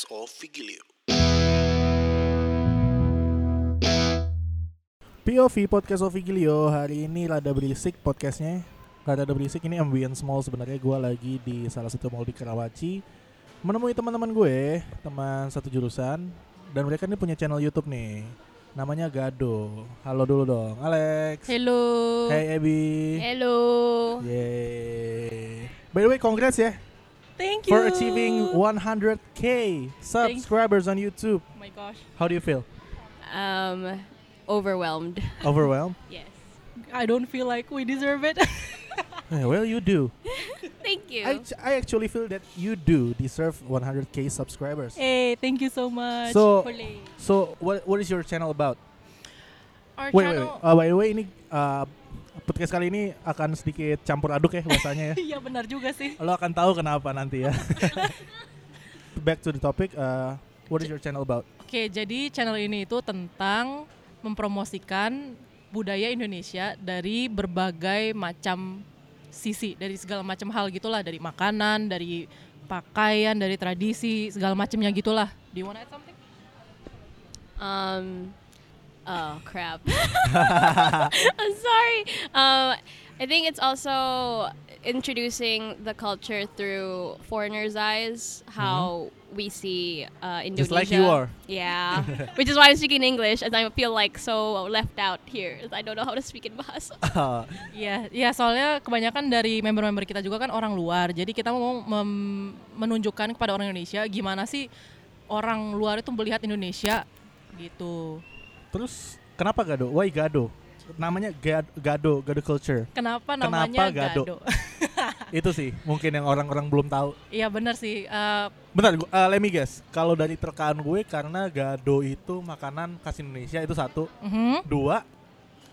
podcast of Vigilio. POV Podcast of Vigilio hari ini rada berisik podcastnya. Rada berisik ini ambience mall sebenarnya. Gue lagi di salah satu mall di Karawaci. Menemui teman-teman gue, teman satu jurusan Dan mereka ini punya channel Youtube nih. Namanya Gado. Halo dulu dong, Alex. Hello. Hey Abby. Hello. Yeay. By the way, congrats ya Thank you. For achieving 100k subscribers on YouTube Oh my gosh. How do you feel? Um, overwhelmed. Overwhelmed? Yes. I don't feel like we deserve it. Well, you do Thank you. I, I actually feel that you do deserve 100k subscribers. hey, thank you so much. So- Hooray. So what what is your channel about? Our Wait wait wait. channel. Uh, by the way ini uh, podcast kali ini akan sedikit campur aduk ya bahasanya ya. Iya benar juga sih. Lo akan tahu kenapa nanti ya. Back to the topic. Uh, what is your channel about? Oke, jadi channel ini itu tentang mempromosikan budaya Indonesia dari berbagai macam sisi, dari segala macam hal gitulah, dari makanan, dari pakaian, dari tradisi, segala macamnya gitulah. Do you wanna add something? Um, oh crap. I'm sorry. Um, I think it's also introducing the culture through foreigners' eyes, how we see uh, Indonesia. Just like you are. Yeah, which is why I'm speaking English, as I feel like so left out here. I don't know how to speak in Bahasa. Uh, Iya, ya soalnya kebanyakan dari member-member kita juga kan orang luar. Jadi kita mau mem- menunjukkan kepada orang Indonesia gimana sih orang luar itu melihat Indonesia gitu. Terus kenapa Gado? Why Gado? Namanya Gad- Gado, Gado Culture. Kenapa Kenapa namanya Gado? Gado? Itu sih mungkin yang orang-orang belum tahu. Iya benar sih. Eh, Bentar, gua- uh, let me guess. Kalau dari terkaan gue karena gado itu makanan khas Indonesia itu satu. mhm. Dua,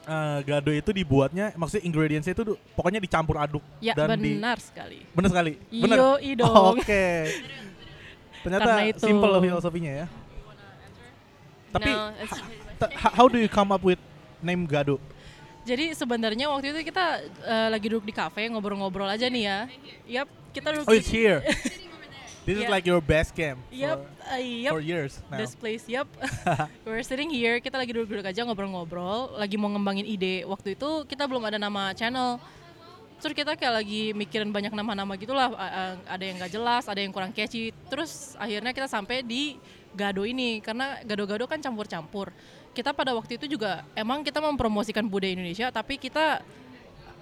uh, gado itu dibuatnya, maksudnya ingredientsnya itu pokoknya dicampur aduk. Ya dan di, benar sekali. bener sekali. Bener. Yoi dong. Oh, Oke. Ternyata Karena itu. simple filosofinya ya. Tapi no, how do you come up with name gado? Jadi sebenarnya waktu itu kita eh, lagi duduk di kafe ngobrol-ngobrol aja nih ya. Yap, kita duduk Oh, it's here. This is Yeah. like your best camp Yap, for, eh, yap. for years now. This place, yep. We're sitting here, kita lagi duduk-duduk aja ngobrol-ngobrol, lagi mau ngembangin ide. Waktu itu kita belum ada nama channel. Terus kita kayak lagi mikirin banyak nama-nama gitulah, ada yang gak jelas, ada yang kurang catchy. Terus akhirnya kita sampai di Gado ini karena gado-gado kan campur-campur. Kita pada waktu itu juga emang kita mempromosikan budaya Indonesia, tapi kita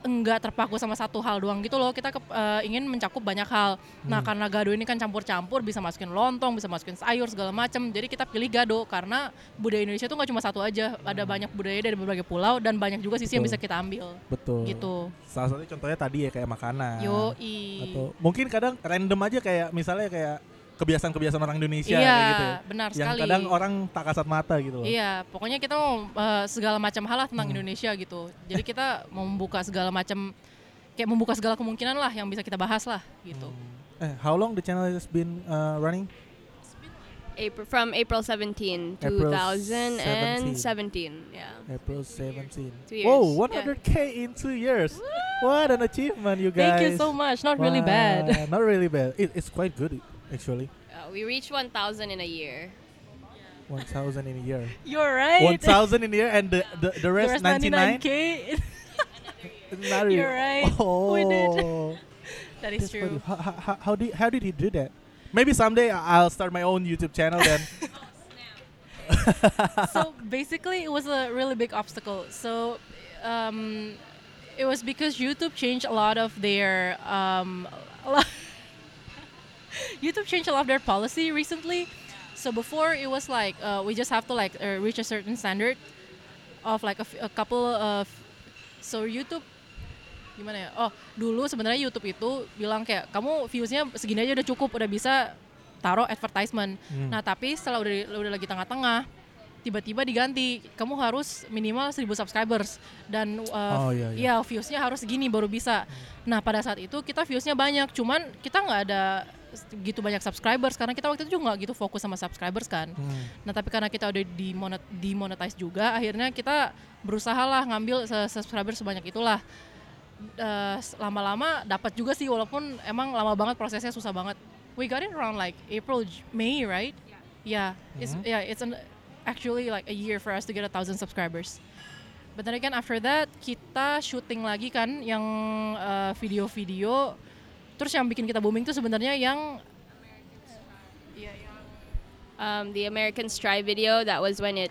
enggak terpaku sama satu hal doang gitu loh. Kita ke- eh, ingin mencakup banyak hal. Nah, Hmm. karena gado ini kan campur-campur, bisa masukin lontong, bisa masukin sayur segala macam. Jadi kita pilih gado karena budaya Indonesia itu nggak cuma satu aja. Ada banyak budaya dari berbagai pulau dan banyak juga sisi yang Betul. bisa kita ambil. Betul. Gitu. Salah satunya contohnya tadi ya kayak makanan. Yoi. Atau mungkin kadang random aja kayak misalnya kayak kebiasaan-kebiasaan orang Indonesia Iya, kayak gitu ya. benar Yang sekali. kadang orang tak kasat mata gitu loh. Iya, pokoknya kita mau eh, segala macam hal lah tentang Hmm. Indonesia gitu. Jadi kita mau membuka segala macam kayak membuka segala kemungkinan lah yang bisa kita bahas lah gitu. Hmm. Eh, how long the channel has been uh, running? April, from April 17, April 2017. Yeah. April 17. Two years. Whoa, Yeah. 100k in two years. What an achievement, you guys. Thank you so much. Not really bad. Wow, Not really bad. It, it's quite good actually. Uh, we reached 1,000 in a year. 1,000 in a year. You're right. 1,000 in a year and the the, the The rest, rest 99. 99k. Not really. You're right. We did. Oh. that is That's true. How, how, how, how did how did he do that? Maybe someday I- I'll start my own YouTube channel then. so basically, it was a really big obstacle. So um, it was because YouTube changed a lot of their um, a lot YouTube changed a lot of their policy recently. So before it was like uh, we just have to like uh, reach a certain standard of like a, f- a couple of so YouTube gimana ya? Oh dulu sebenarnya YouTube itu bilang kayak kamu viewsnya segini aja udah cukup, udah bisa taruh advertisement. Hmm. Nah tapi setelah udah udah lagi tengah-tengah, tiba-tiba diganti, kamu harus minimal 1000 subscribers dan uh, Oh, iya, iya. ya viewsnya harus segini baru bisa. Nah pada saat itu kita viewsnya banyak, cuman kita nggak ada gitu banyak subscribers karena kita waktu itu juga nggak gitu fokus sama subscribers kan. Hmm. Nah tapi karena kita udah dimonet dimonetize juga, akhirnya kita berusaha lah ngambil subscriber sebanyak itulah. Eh, lama-lama dapat juga sih walaupun emang lama banget prosesnya susah banget we got it around like April, May, right? Yeah. It's Mhm. yeah. It's an actually like a year for us to get a thousand subscribers. But then again, after that kita syuting lagi kan yang uh, video-video. Terus yang bikin kita booming tuh sebenarnya yang Um, the American Strive video, that was when it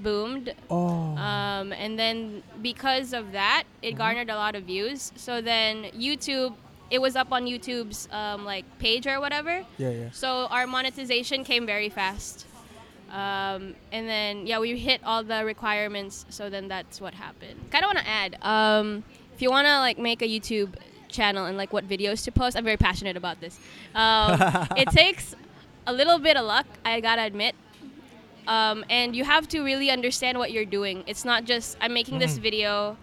boomed. Oh. Um, and then because of that, it Mhm. garnered a lot of views. So then YouTube, it was up on YouTube's um, like page or whatever. yeah, yeah. So our monetization came very fast. Um, and then yeah, we hit all the requirements. So then that's what happened. Kind of want to add, um, if you want to like make a YouTube channel and like what videos to post, I'm very passionate about this. Um, it takes a little bit of luck, I gotta admit. Um, and you have to really understand what you're doing. It's not just I'm making this Mhm. video,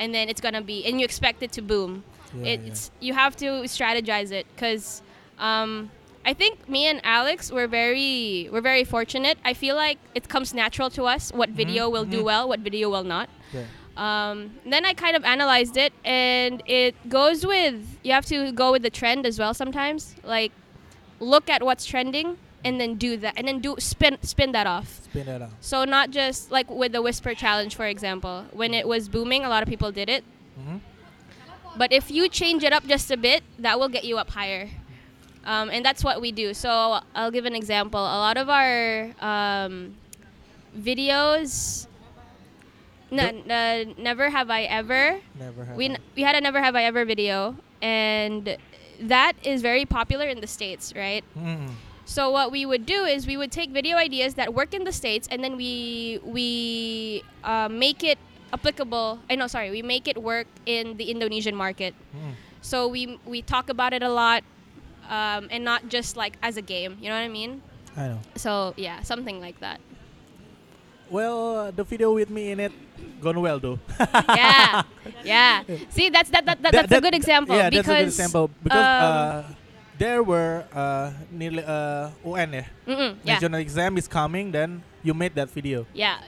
and then it's gonna be, and you expect it to boom Yeah, it's you have to strategize it because um, I think me and Alex were very we're very fortunate. I feel like it comes natural to us what video will do mhm. well, what video will not. yeah. Um, then I kind of analyzed it, and it goes with you have to go with the trend as well sometimes. Like look at what's trending and then do that, and then do spin spin that off. Spin that out. So not just like with the whisper challenge, for example, when it was booming, a lot of people did it. Mhm. But if you change it up just a bit, that will get you up higher. Um, and that's what we do. So I'll give an example. A lot of our um, videos, n- n- never have I ever. Never had. We we had a never have I ever video, and that is very popular in the states, right? Mm. So what we would do is we would take video ideas that work in the states, and then we we uh, make it applicable. I know, sorry, we make it work in the Indonesian market. Mm. So we we talk about it a lot, um, and not just like as a game. You know what I mean? I know. So yeah, something like that. Well, uh, the video with me in it gone well though. Yeah, yeah. See, that's that, that, that That- that's a good example yeah, because that's a good example because um, uh, there were uh, nilai uh, UN ya, mm-mm, yeah, national exam is coming. Then you made that video. yeah,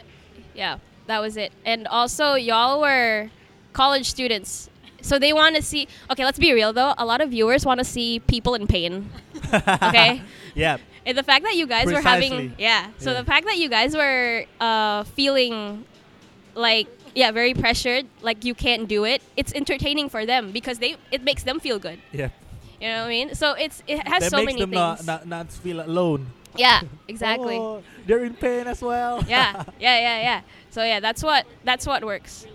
yeah. That was it. And also, y'all were college students. So they want to see. Okay, let's be real though. A lot of viewers want to see people in pain. Okay. yeah. And the fact that you guys were having, yeah. So Yeah. the fact that you guys were uh, feeling like, yeah, very pressured, like you can't do it. It's entertaining for them because they it makes them feel good. Yeah. You know what I mean? So it's it has that so makes many them not, things. not not feel alone. yeah, oh, exactly. Oh, they're in pain as well. Yeah, yeah, yeah, yeah. So yeah, that's what that's what works.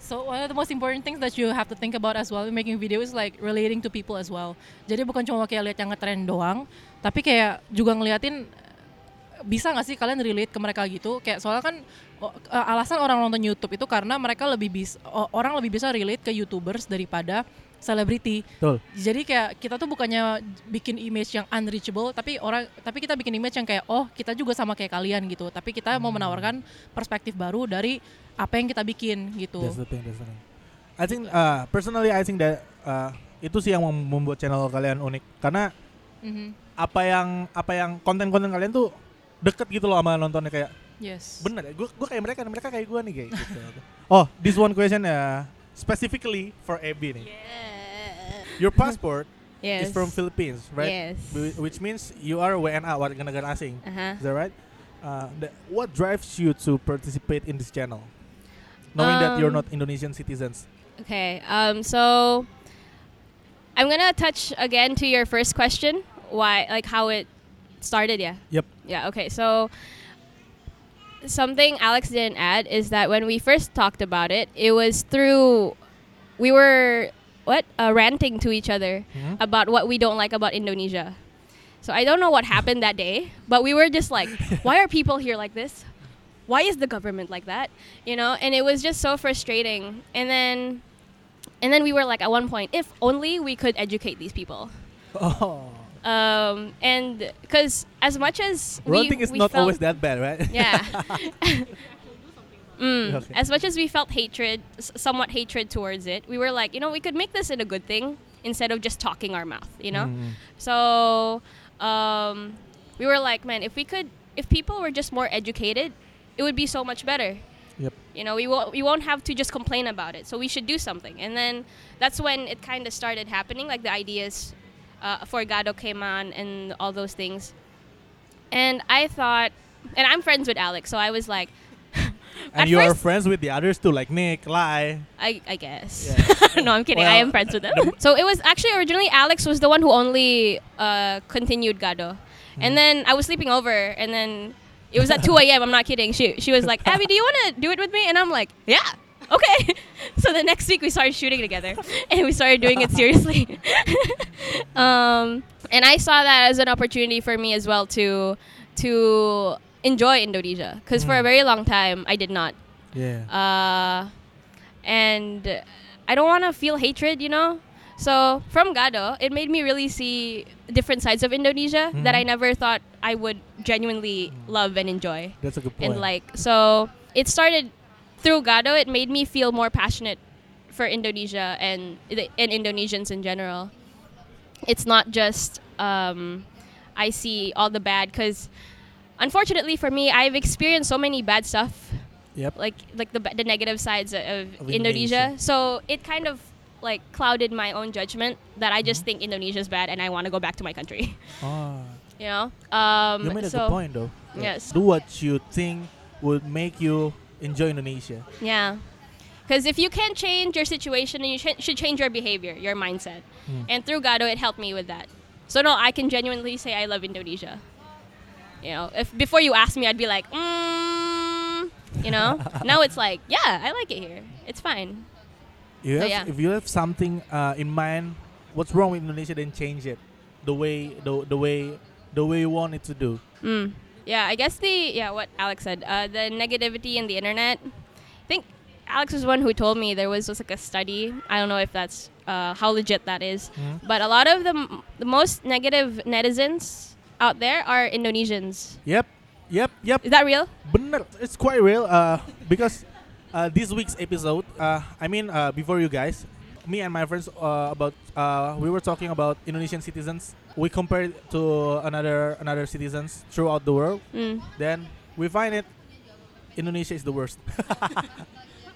So one of the most important things that you have to think about as well in making video is like relating to people as well. Jadi bukan cuma kayak lihat yang ngetren doang, tapi kayak juga ngeliatin bisa nggak sih kalian relate ke mereka gitu? Kayak soalnya kan eh, alasan orang nonton YouTube itu karena mereka lebih bisa orang lebih bisa relate ke YouTubers daripada selebriti. Jadi kayak kita tuh bukannya bikin image yang unreachable, tapi orang tapi kita bikin image yang kayak oh kita juga sama kayak kalian gitu. Tapi kita mau menawarkan perspektif baru dari apa yang kita bikin gitu. That's the thing. That's the thing. I think uh, personally I think that uh, itu sih yang mem- membuat channel kalian unik karena Mhm. apa yang apa yang konten-konten kalian tuh deket gitu loh sama nontonnya kayak Yes. bener ya gue gue kayak mereka mereka kayak gue nih kayak gitu. oh this one question ya specifically for Abby nih your passport Yes. is from Philippines right Yes. Wh- which means you are WNA warga negara asing Uh-huh. is that right uh, the, what drives you to participate in this channel knowing that you're Um, not Indonesian citizens Okay. Um. So I'm gonna touch again to your first question. Why? Like how it started? Yeah. Yep. Yeah. Okay. So something Alex didn't add is that when we first talked about it, it was through we were what uh, ranting to each other Mhm. about what we don't like about Indonesia. So I don't know what happened that day, but we were just like, why are people here like this? Why is the government like that? You know, and it was just so frustrating. And then and then we were like at one point, if only we could educate these people. oh Um, and because as much as ranting we, is we not felt, always that bad right yeah. Mm, Okay. As much as we felt hatred, s- somewhat hatred towards it, we were like, you know, we could make this in a good thing instead of just talking our mouth, you know? Mm. So um, we were like, man, if we could, if people were just more educated, it would be so much better. Yep. You know, we won't we won't have to just complain about it. So we should do something. And then that's when it kind of started happening. Like the ideas uh, for Gado came on and all those things. And I thought, and I'm friends with Alex, so I was like, And you are friends with the others too, like Nick, Lai. I, I guess. Yeah. no, I'm kidding. I am friends with them. so it was actually originally Alex was the one who only uh, continued Gado. And then I was sleeping over, and then it was at 2 a.m. I'm not kidding. She, she was like, Abby, do you want to do it with me? And I'm like, yeah. Okay. so the next week we started shooting together and we started doing it seriously. um, and I saw that as an opportunity for me as well to to enjoy Indonesia because for a Mm. very long time I did not Yeah. uh, and I don't want to feel hatred, you know. So from Gado, it made me really see different sides of Indonesia that I Mhm. never thought I would genuinely love and enjoy That's a good point. and like. So it started through Gado. It made me feel more passionate for Indonesia and and Indonesians in general. It's not just um, I see all the bad because unfortunately for me, I've experienced so many bad stuff yep. like like the the negative sides of, Of Indonesia. Indonesia. So it kind of like clouded my own judgment that I just Mhm. think Indonesia's bad and I want to go back to my country. Ah, You know. Um, you made a good point though. yes. Do what you think would make you enjoy Indonesia. yeah. Because if you can't change your situation, then you sh- should change your behavior, your mindset. Hmm. And through Gado, it helped me with that. So no, I can genuinely say I love Indonesia. You know, if before you asked me, I'd be like, mm, you know. now it's like, yeah, I like it here. It's fine. You So, have, yeah. If you have something uh, in mind, what's wrong with Indonesia, then change it. The way, the, the way, the way you want it to do. Mm. Yeah, I guess the yeah what Alex said, uh, the negativity in the internet. I think Alex was one who told me there was, was like a study. I don't know if that's uh, how legit that is, Hmm? but a lot of the m- the most negative netizens out there are Indonesians. Yep, yep, yep. Is that real? Bener, it's quite real. Uh, because uh, this week's episode, uh, I mean, uh, before you guys, me and my friends uh, about uh, we were talking about Indonesian citizens. We compared to another another citizens throughout the world. Mm. Then we find it Indonesia is the worst.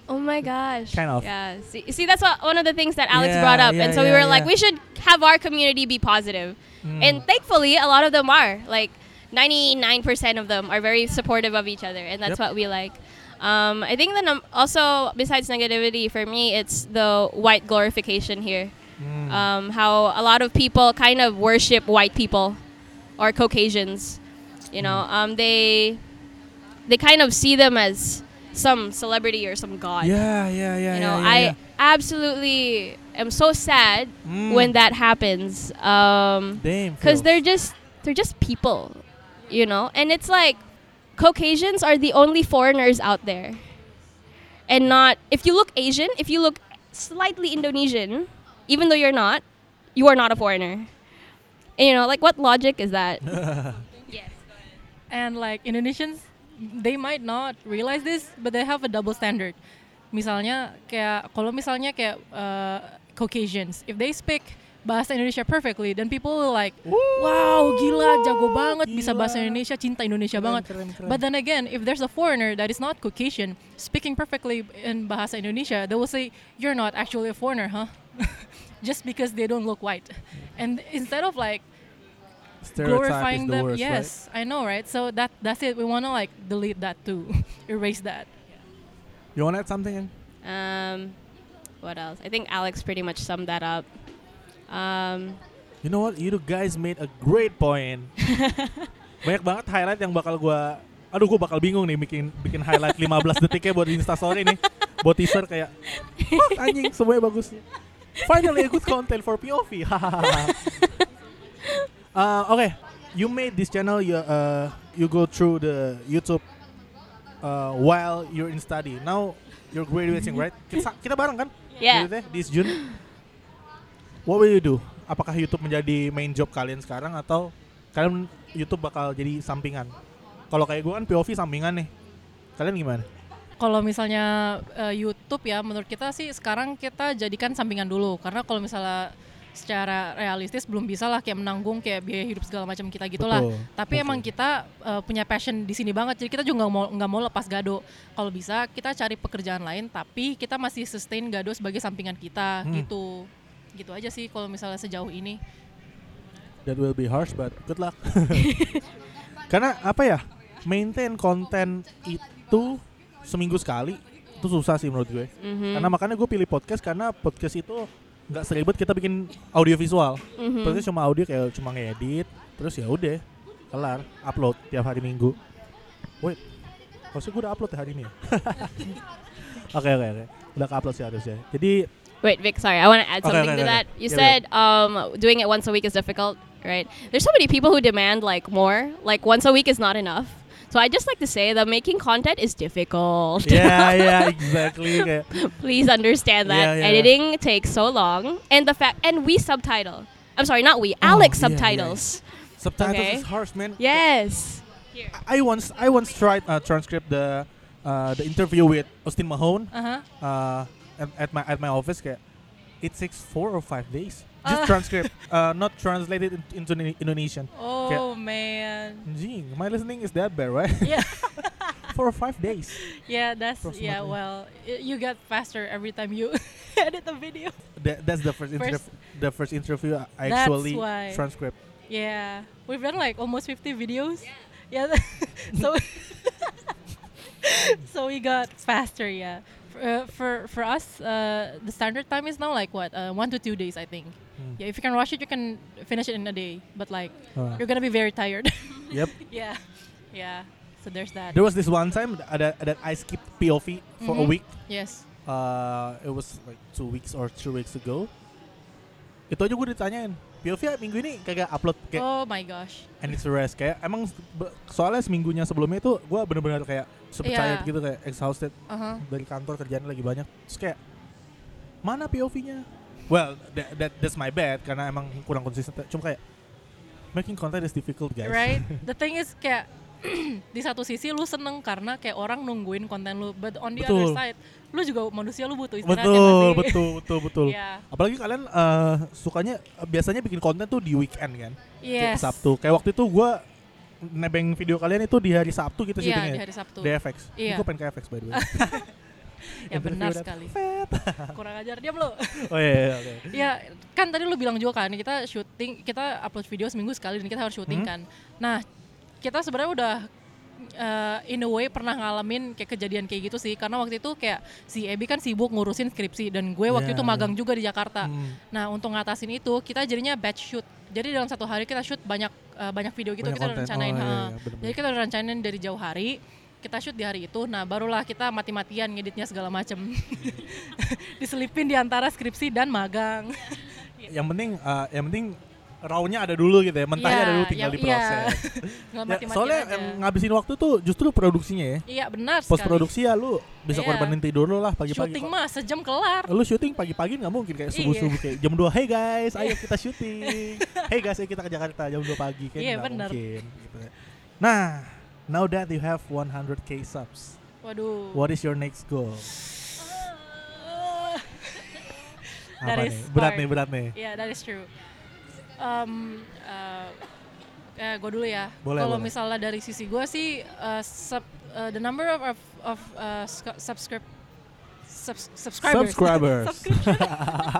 Oh my gosh. Kind of. Yeah. See, see that's what, one of the things that Alex Yeah, brought up, yeah, and so we yeah, were like, we should have our community be positive. Mm. And thankfully, a lot of them are. Like, 99% of them are very supportive of each other, and that's Yep. what we like. Um, I think the num- also, besides negativity, for me, it's the white glorification here. Mm. Um, how a lot of people kind of worship white people or Caucasians. You know, Mm. um, they they kind of see them as some celebrity or some god. yeah, yeah, yeah. you know, yeah, I yeah, absolutely am so sad. Mm. when that happens. Um, Damn. because they're just they're just people you know and it's like caucasians are the only foreigners out there and not if you look asian if you look slightly indonesian even though you're not you are not a foreigner. And, you know like what logic is that? Yes. And like Indonesians, they might not realize this, but they have a double standard. Misalnya kayak kalau misalnya kayak uh, Caucasians, if they speak bahasa Indonesia perfectly, then people will like, wow, gila, jago banget, bisa bahasa Indonesia, cinta Indonesia Keren, banget. keren, keren. But then again, if there's a foreigner that is not Caucasian speaking perfectly in bahasa Indonesia, they will say, "You're not actually a foreigner, huh?" Just because they don't look white. And instead of like glorifying the them, worst, yes, I know, right? So that that's it. We want to like delete that too, erase that. right? You want to add something? um what else i think alex pretty much summed that up um You know what? You guys made a great point. Banyak banget highlight yang bakal gua Aduh gua bakal bingung nih bikin bikin highlight 15 detiknya buat Insta story nih. Buat teaser kayak "Fuck, anjing semuanya bagus. Finally a good content for POV. Uh, okay, you made this channel you uh, you go through the YouTube uh, while you're in study. Now you're graduating, right? Kita, kita bareng kan? yeah this June. What will you do? Apakah YouTube menjadi main job kalian sekarang atau kalian YouTube bakal jadi sampingan? Kalau kayak gue kan POV sampingan nih. Kalian gimana? Kalau misalnya uh, YouTube ya, menurut kita sih sekarang kita jadikan sampingan dulu, karena kalau misalnya secara realistis belum bisa lah kayak menanggung kayak biaya hidup segala macam kita gitulah. Betul, Tapi betul. emang kita uh, punya passion di sini banget, jadi kita juga nggak mau nggak mau lepas gado. Kalau bisa kita cari pekerjaan lain, tapi kita masih sustain gado sebagai sampingan kita Hmm. gitu. Gitu aja sih kalau misalnya sejauh ini. that will be harsh but good luck. Karena apa ya? Maintain konten itu seminggu sekali itu susah sih menurut gue. Mhm. Karena makanya gue pilih podcast karena podcast itu nggak seribet kita bikin audio visual. Mhm. Podcast cuma audio kayak cuma ngedit, terus ya udah kelar upload tiap hari minggu. Wait, harusnya gue udah upload ya hari ini ya? Oke oke oke, udah ke upload sih harusnya. Jadi Wait, Vic, sorry, I want to add Okay, something okay, to okay. that. You Yeah, said um, doing it once a week is difficult, right? There's so many people who demand like more. Like once a week is not enough. So I just like to say that making content is difficult. ya ya exactly Please understand that Yeah, yeah. editing takes so long, and the fact, and we subtitle. I'm sorry, not we. Alex Oh, yeah, yeah, subtitles. subtitles Okay. is harsh man. Yes. I once I once tried uh, transcript the uh, the interview with Austin Mahone Uh huh. uh, at, at my at my office kayak it takes four or five days Ah. just transcript uh, not translated in- into Indonesian. Oh man. Gee, my listening is that bad, right? Yeah. four or five days. Yeah, that's yeah. Well, y- you get faster every time you edit the video. That, that's the first, interv- First- the first interview I That's actually why. transcript. Yeah, we've done like almost 50 videos. Yeah. so so we got faster. Yeah. For uh, for, for us, uh, the standard time is now like what uh, one to two days, I think. Hmm. Yeah, if you can rush it, you can finish it in a day. But like, Uh, you're gonna be very tired. yep. yeah, yeah. So there's that. There was this one time that, that I skipped POV for a Mhm. week. yes. Uh, it was like two weeks or three weeks ago. Itu aja gue ditanyain, POV ya minggu ini kagak upload kayak Oh my gosh. I need to rest kayak emang soalnya seminggunya sebelumnya itu gue bener-bener kayak super Iya. tired gitu kayak exhausted Uh huh. dari kantor kerjaan lagi banyak terus kayak mana POV-nya well that, that that's my bad karena emang kurang konsisten cuma kayak making content is difficult guys Right? The thing is kayak di satu sisi lu seneng karena kayak orang nungguin konten lu, but on the other Betul. side, lu juga manusia lu butuh istirahat ya betul sih? betul betul betul Iya. apalagi kalian eh, sukanya eh, biasanya bikin konten tuh di weekend kan Kayak Yes. Sabtu kayak waktu itu gue nebeng video kalian itu di hari Sabtu kita Iya, syutingnya di hari Sabtu. di FX Iya. gue pengen ke FX by the way ya benar sekali. Kurang ajar diam lu. oh iya, iya oke ya, kan tadi lu bilang juga kan kita syuting, kita upload video seminggu sekali dan kita harus syuting Hmm. kan. Nah, kita sebenarnya udah uh, in a way pernah ngalamin kayak kejadian kayak gitu sih karena waktu itu kayak si Ebi kan sibuk ngurusin skripsi dan gue waktu Iya, itu magang juga di Jakarta. Hmm. Nah untuk ngatasin itu kita jadinya batch shoot. Jadi dalam satu hari kita shoot banyak uh, banyak video gitu Banyak kita udah rencanain. Oh, iya, iya. Jadi kita udah rencanain dari jauh hari. Kita shoot di hari itu. Nah barulah kita mati-matian ngeditnya segala macem. Diselipin di antara skripsi dan magang. yang penting eh, yang penting rawnya ada dulu gitu ya mentahnya Iya, ada dulu tinggal ya- diproses iya. Nggak Ya, soalnya aja. ngabisin waktu tuh justru produksinya ya Iya benar post produksi ya lu bisa Iya. korbanin tidur lu lah pagi-pagi Syuting mah sejam kelar. lu syuting pagi-pagi nggak mungkin kayak Iya. subuh-subuh kayak jam 2 hey guys ayo kita syuting hey guys ayo kita ke Jakarta jam 2 pagi kayak Iya, nggak bener. mungkin gitu ya. nah now that you have 100k subs Waduh. what is your next goal That apa is nih berat nih berat nih Yeah, that is true. Um, uh, eh, gue dulu ya. Boleh, Kalau misalnya dari sisi gue sih, uh, sub, uh, the number of of, of uh, sc- subscribe subs- subscribers. subscribers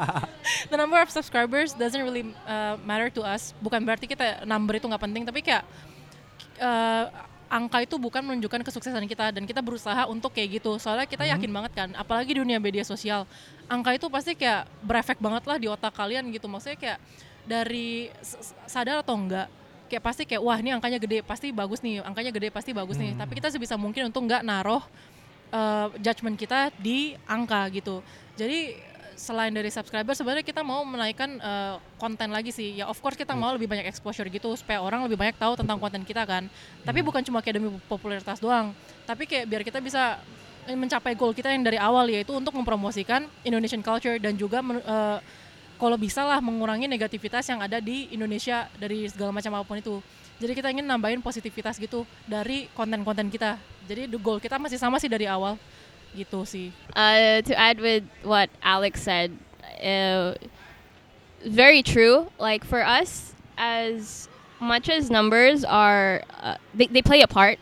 the number of subscribers doesn't really uh, matter to us. Bukan berarti kita number itu nggak penting, tapi kayak uh, angka itu bukan menunjukkan kesuksesan kita dan kita berusaha untuk kayak gitu. Soalnya kita Mhm. yakin banget kan, apalagi dunia media sosial, angka itu pasti kayak berefek banget lah di otak kalian gitu. Maksudnya kayak dari sadar atau enggak kayak pasti kayak wah ini angkanya gede pasti bagus nih angkanya gede pasti bagus nih. Hmm. tapi kita sebisa mungkin untuk nggak naruh uh, judgement kita di angka gitu. Jadi selain dari subscriber sebenarnya kita mau menaikkan uh, konten lagi sih. Ya of course kita mau lebih banyak exposure gitu supaya orang lebih banyak tahu tentang konten kita kan. Tapi Hmm. bukan cuma kayak demi popularitas doang tapi kayak biar kita bisa eh, mencapai goal kita yang dari awal yaitu untuk mempromosikan Indonesian culture dan juga uh, kalau bisa lah mengurangi negativitas yang ada di Indonesia dari segala macam apa pun itu. Jadi kita ingin nambahin positivitas gitu dari konten-konten kita. Jadi the goal kita masih sama sih dari awal gitu sih. Uh, to add with what Alex said, uh, very true. Like for us, as much as numbers are, uh, they, they play a part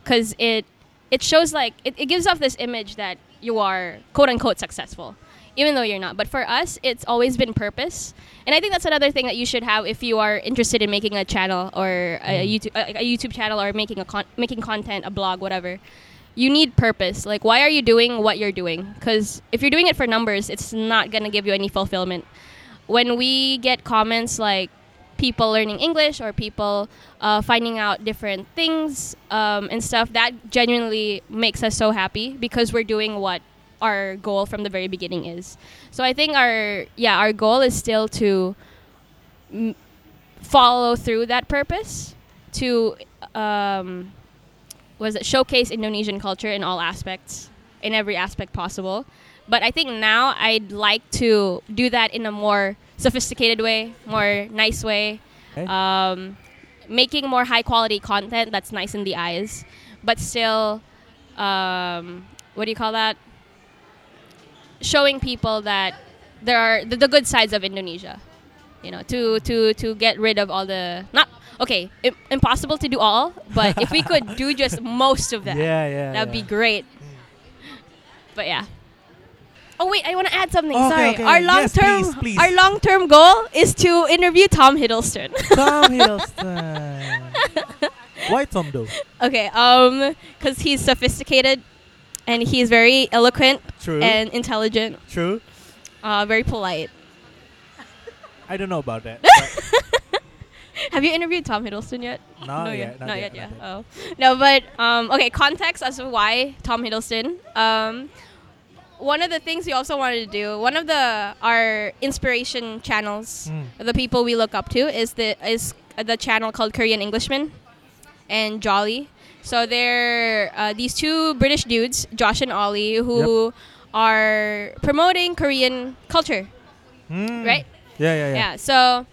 because it it shows like it, it gives off this image that you are quote unquote successful. Even though you're not. But for us, it's always been purpose. And I think that's another thing that you should have if you are interested in making a channel or a, Mm. YouTube a, a YouTube channel or making a con- making content, a blog, whatever. You need purpose. Like, why are you doing what you're doing? Because if you're doing it for numbers, it's not gonna give you any fulfillment. When we get comments like people learning English or people uh, finding out different things um, and stuff, that genuinely makes us so happy because we're doing what our goal from the very beginning is. So I think our yeah our goal is still to m- follow through that purpose to um, was it showcase Indonesian culture in all aspects in every aspect possible. But I think now I'd like to do that in a more sophisticated way, more nice way, Okay. um, making more high quality content that's nice in the eyes, but still, um, what do you call that? Showing people that there are the, the good sides of Indonesia. You know, to to to get rid of all the not okay, im- impossible to do all, but if we could do just most of that, yeah, yeah. that'd be great. But yeah. Oh wait, I want to add something. Okay, Sorry, okay. our long Yes, term please, please. our long term goal is to interview Tom Hiddleston. Tom Hiddleston. Why Tom though? okay, um, because he's sophisticated, and he's very eloquent True. and intelligent, True. uh, very polite. I don't know about that. Have you interviewed Tom Hiddleston yet? not no, yet. Not, yet. not Yeah. yet. Oh. No, but um, okay. Context as to why Tom Hiddleston. Um, one of the things we also wanted to do, one of the our inspiration channels, Mm. the people we look up to is the is the channel called Korean Englishman and Jolly. So they're uh, these two British dudes, Josh and Ollie, who are promoting Korean culture, Mm. right? Yeah, yeah, yeah. Yeah. So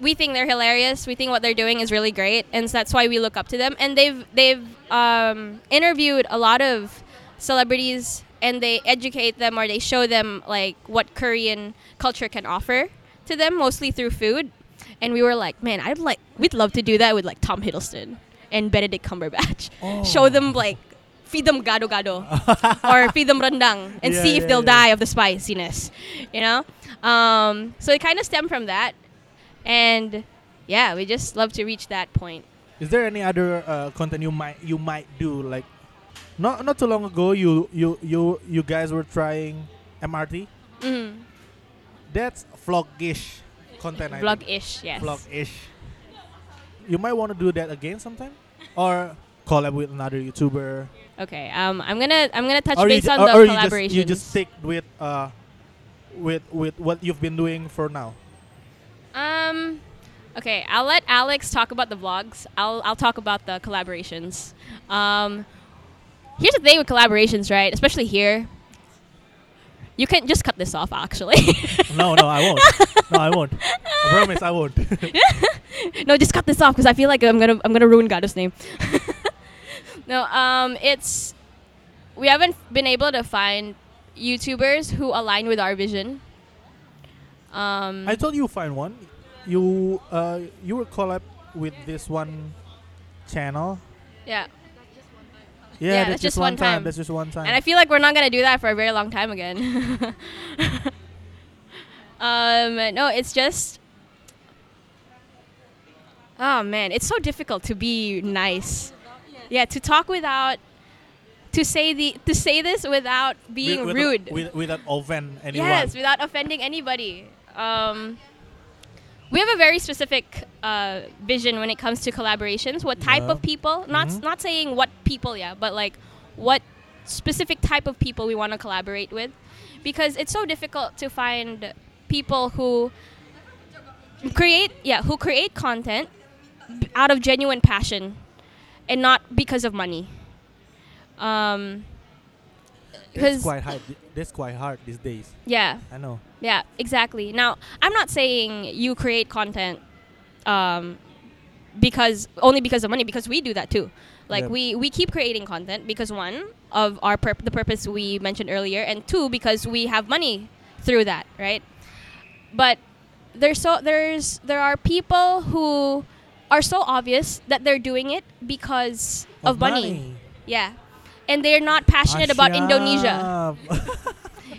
we think they're hilarious. We think what they're doing is really great, and so that's why we look up to them. And they've they've um, interviewed a lot of celebrities, and they educate them or they show them like what Korean culture can offer to them, mostly through food. And we were like, man, I'd like we'd love to do that with like Tom Hiddleston and Benedict Cumberbatch. Oh. Show them like feed them gado gado or feed them rendang and Yeah, see if yeah, they'll yeah. die of the spiciness, you know. Um, so it kind of stemmed from that, and yeah, we just love to reach that point. Is there any other uh, content you might you might do like not not too long ago you you you you guys were trying MRT? Mm. That's vlog-ish content. I think. Vlog-ish, yes. Vlog-ish. You might want to do that again sometime, or collab with another YouTuber. Okay, um, I'm gonna I'm gonna touch or base ju- on or, the or you just you just stick with uh with with what you've been doing for now. Um, okay, I'll let Alex talk about the vlogs. I'll I'll talk about the collaborations. Um, here's the thing with collaborations, right? Especially here. You can just cut this off, actually. no, no, I won't. No, I won't. I promise, I won't. no, just cut this off because I feel like I'm gonna I'm gonna ruin Gado's name. no, um, it's we haven't been able to find YouTubers who align with our vision. Um, I told you find one. You uh you were collab with this one channel. yeah, Yeah, Yeah, that's, just one time. That's just one time. and I feel like we're not gonna do that for a very long time again. um, no, it's just. Oh man, it's so difficult to be nice. Yeah, to talk without, to say the to say this without being With- rude. with, without offend anyone. Yes, without offending anybody. Um, we have a very specific uh, vision when it comes to collaborations. What type Yeah. of people? Not Mhm. not saying what people, yeah, but like what specific type of people we want to collaborate with, because it's so difficult to find people who create yeah who create content out of genuine passion and not because of money. Um, That's because quite hard. That's quite hard these days. yeah, I know. yeah, exactly. Now, I'm not saying you create content um, because only because of money, because we do that too. Like Yep. we we keep creating content because one of our purp- the purpose we mentioned earlier, and two because we have money through that, right? But there's so there's there are people who are so obvious that they're doing it because of, money. Yeah. And they're not passionate about Indonesia.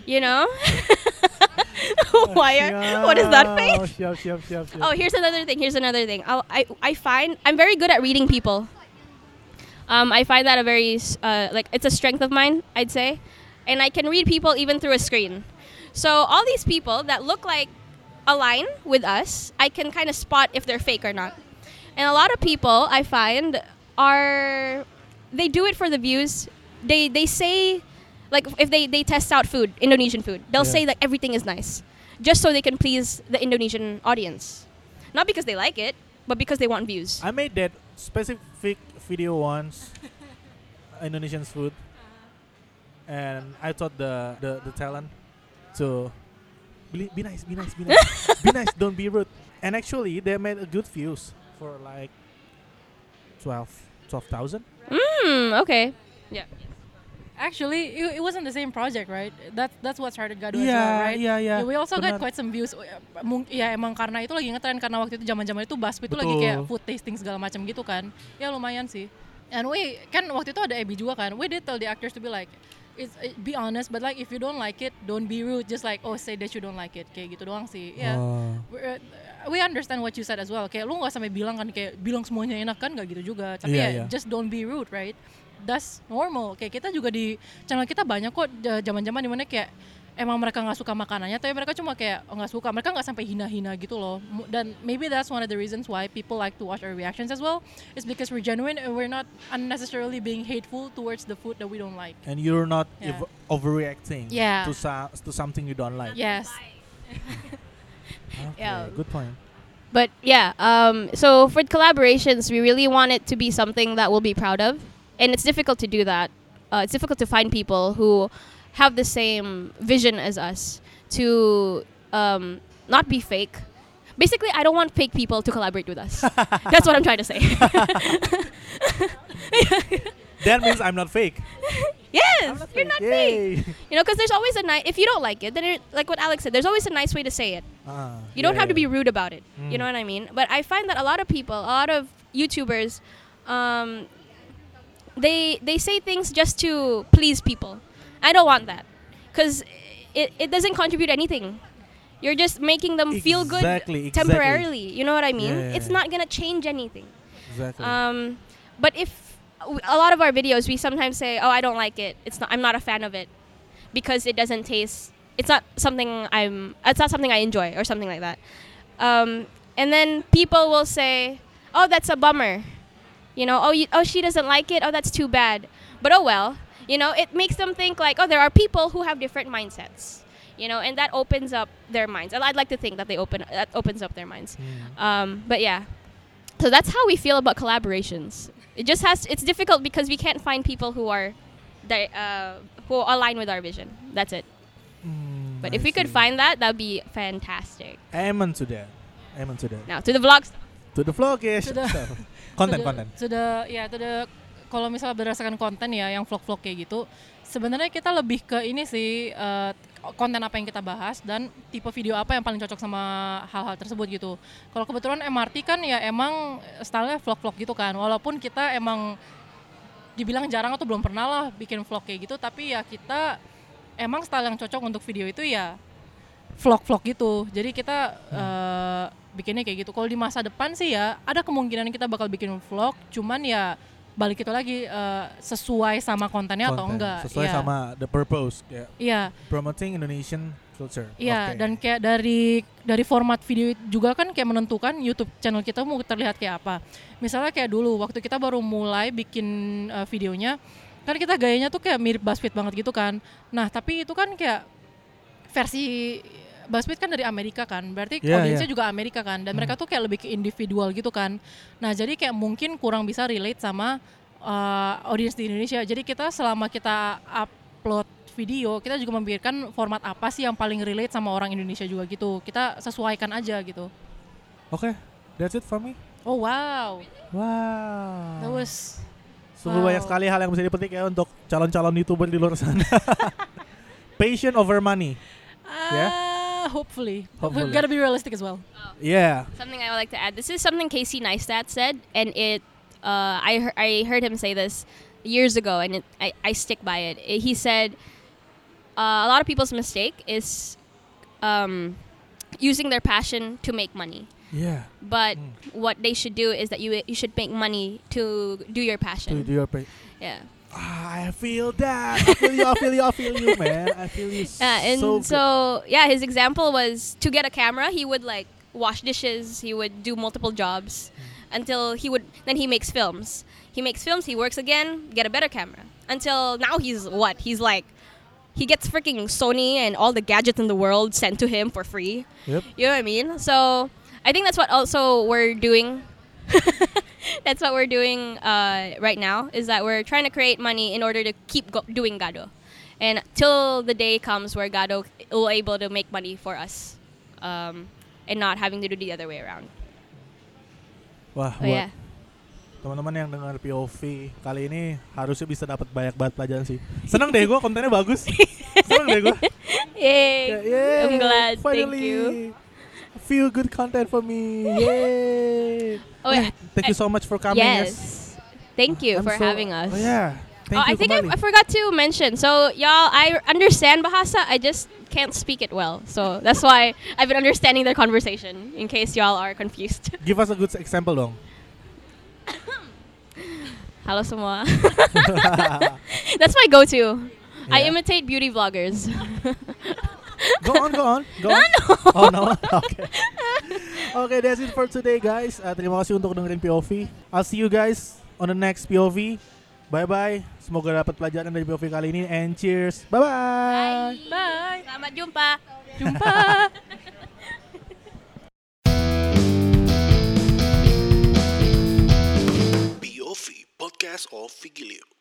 You know? Why are, what is that face? Oh, here's another thing. Here's another thing. I'll, I I find I'm very good at reading people. Um, I find that a very uh, like it's a strength of mine. I'd say, and I can read people even through a screen. So all these people that look like align with us, I can kind of spot if they're fake or not. And a lot of people I find are they do it for the views. They they say like if they, they test out food, Indonesian food, they'll Yeah. say that everything is nice. Just so they can please the Indonesian audience. Not because they like it, but because they want views. I made that specific video once, Indonesian food, uh-huh. and I taught the the, the talent to be, be nice, be nice, be nice, be nice, don't be rude. And actually, they made a good views for like 12 12,000. Hmm, okay. Actually, it, it wasn't the same project, right? That that's what started Gado as Yeah, well, right? yeah, yeah. we also got benar. quite some views. Mung- Ya emang karena itu lagi ngetren karena waktu itu zaman-zaman itu BuzzFeed itu lagi kayak food tasting segala macam gitu kan. Ya lumayan sih. And we kan waktu itu ada Abby juga kan. We did tell the actors to be like It's, be honest, but like if you don't like it, don't be rude. Just like oh say that you don't like it, kayak gitu doang sih. Ya. We're- uh, we understand what you said as well. Kayak lu nggak sampai bilang kan kayak bilang semuanya enak kan nggak gitu juga. Tapi Iya, ya iya. just don't be rude, right? That's normal. Kayak kita juga di channel kita banyak kok zaman-zaman di mana kayak emang mereka nggak suka makanannya, tapi mereka cuma kayak oh, nggak suka. Mereka nggak sampai hina-hina gitu loh. Mu- Dan maybe that's one of the reasons why people like to watch our reactions as well. Is because we're genuine and we're not unnecessarily being hateful towards the food that we don't like. And you're not Yeah. ev- overreacting Yeah. to so- to something you don't like. Yes. Okay, Yeah. Good point. But yeah, um, so for collaborations, we really want it to be something that we'll be proud of, and it's difficult to do that. Uh, it's difficult to find people who have the same vision as us to um, not be fake. Basically, I don't want fake people to collaborate with us. That's what I'm trying to say. That means I'm not fake. yes, you're not fake. You know, because there's always a nice. If you don't like it, then it, like what Alex said, there's always a nice way to say it. Ah, You don't yeah, have to be rude about it. Mm. You know what I mean? But I find that a lot of people, a lot of YouTubers, um, they they say things just to please people. I don't want that because it, it doesn't contribute anything. You're just making them feel good Exactly, exactly. temporarily. You know what I mean? Yeah, yeah, It's not gonna change anything. Exactly. Um, but if a lot of our videos, we sometimes say, "Oh, I don't like it. It's not. I'm not a fan of it because it doesn't taste. It's not something I'm. It's not something I enjoy or something like that." Um, and then people will say, "Oh, that's a bummer." You know, "Oh, you, oh, she doesn't like it. Oh, that's too bad." But oh well. You know, it makes them think like, "Oh, there are people who have different mindsets." You know, and that opens up their minds. And I'd like to think that they open that opens up their minds. Mm. Um, but yeah, so that's how we feel about collaborations. It just has it's difficult because we can't find people who are di- uh, who align with our vision. That's it. Mm, But I if we could find that, that'd be fantastic. Amen to that. Amen to that. Now to the vlogs. To the vlog ya. To the- konten to the- konten. to the- ya to the- kalau misalnya berdasarkan konten ya yang vlog-vlog kayak gitu sebenarnya kita lebih ke ini sih eh, konten apa yang kita bahas dan tipe video apa yang paling cocok sama hal-hal tersebut gitu. Kalau kebetulan MRT kan ya emang stylenya vlog-vlog gitu kan walaupun kita emang dibilang jarang atau belum pernah lah bikin vlog kayak gitu tapi ya kita emang style yang cocok untuk video itu ya vlog-vlog gitu. Jadi kita eh, bikinnya kayak gitu. Kalau di masa depan sih ya ada kemungkinan kita bakal bikin vlog cuman ya balik itu lagi eh, sesuai sama kontennya atau Konten. enggak Sesuai Iya. sama the purpose kayak iya promoting Indonesian culture. Iya, Oke. dan kayak dari dari format video juga kan kayak menentukan YouTube channel kita mau terlihat kayak apa. Misalnya kayak dulu waktu kita baru mulai bikin uh, videonya, kan kita gayanya tuh kayak mirip BuzzFeed banget gitu kan. Nah, tapi itu kan kayak versi BuzzFeed kan dari Amerika kan, berarti Iya, audiensnya iya. juga Amerika kan, dan Hmm. mereka tuh kayak lebih ke individual gitu kan. Nah, jadi kayak mungkin kurang bisa relate sama uh, audiens di Indonesia. Jadi kita selama kita upload video, kita juga memikirkan format apa sih yang paling relate sama orang Indonesia juga gitu. Kita sesuaikan aja gitu. Oke, that's it for me. Oh wow, Wow. that was Sungguh Wow. banyak sekali hal yang bisa dipetik ya untuk calon-calon youtuber di luar sana. Passion over money. Yeah? Hopefully. Hopefully. We gotta be realistic as well. Yeah. Something I would like to add. This is something Casey Neistat said, and it uh, I heard I heard him say this years ago, and it, I I stick by it. He said. uh, a lot of people's mistake is um, using their passion to make money. Yeah. But Mm. what they should do is that you you should make money to do your passion. To do your pay. yeah. I feel that. I feel you. I feel you. I feel you, man. I feel you. Yeah, and so, so, yeah, his example was to get a camera, he would like wash dishes, he would do multiple jobs hmm. until he would then he makes films. He makes films, he works again, get a better camera. Until now he's what? He's like he gets freaking Sony and all the gadgets in the world sent to him for free. Yep. You know what I mean? So I think that's what also we're doing. that's what we're doing uh, right now is that we're trying to create money in order to keep go- doing Gado, and till the day comes where Gado will able to make money for us, um, and not having to do the other way around. Wah, Oh yeah. teman-teman yang dengar POV kali ini harusnya bisa dapat banyak banget pelajaran sih. Seneng deh gue kontennya bagus. Seneng deh gue. Yay! Yeah, I'm glad. Finally, Thank you. Few good content for me. Yay! Oh yeah. Thank you so much for coming. Yes. Thank you I'm for so- having us. Oh, yeah. Thank oh, I think I. I forgot to mention. So, y'all, I understand Bahasa. I just can't speak it well. So that's why I've been understanding their conversation. In case y'all are confused. Give us a good example dong. Hello, semua. that's my go-to. I imitate beauty vloggers. Go on, go on, go on. Oh no. Okay. Okay, that's it for today, guys. Uh, terima kasih untuk dengerin POV. I'll see you guys on the next POV. Bye bye. Semoga dapat pelajaran dari POV kali ini and cheers. Bye bye. Bye. Selamat jumpa. Jumpa. POV Podcast of Vigilio.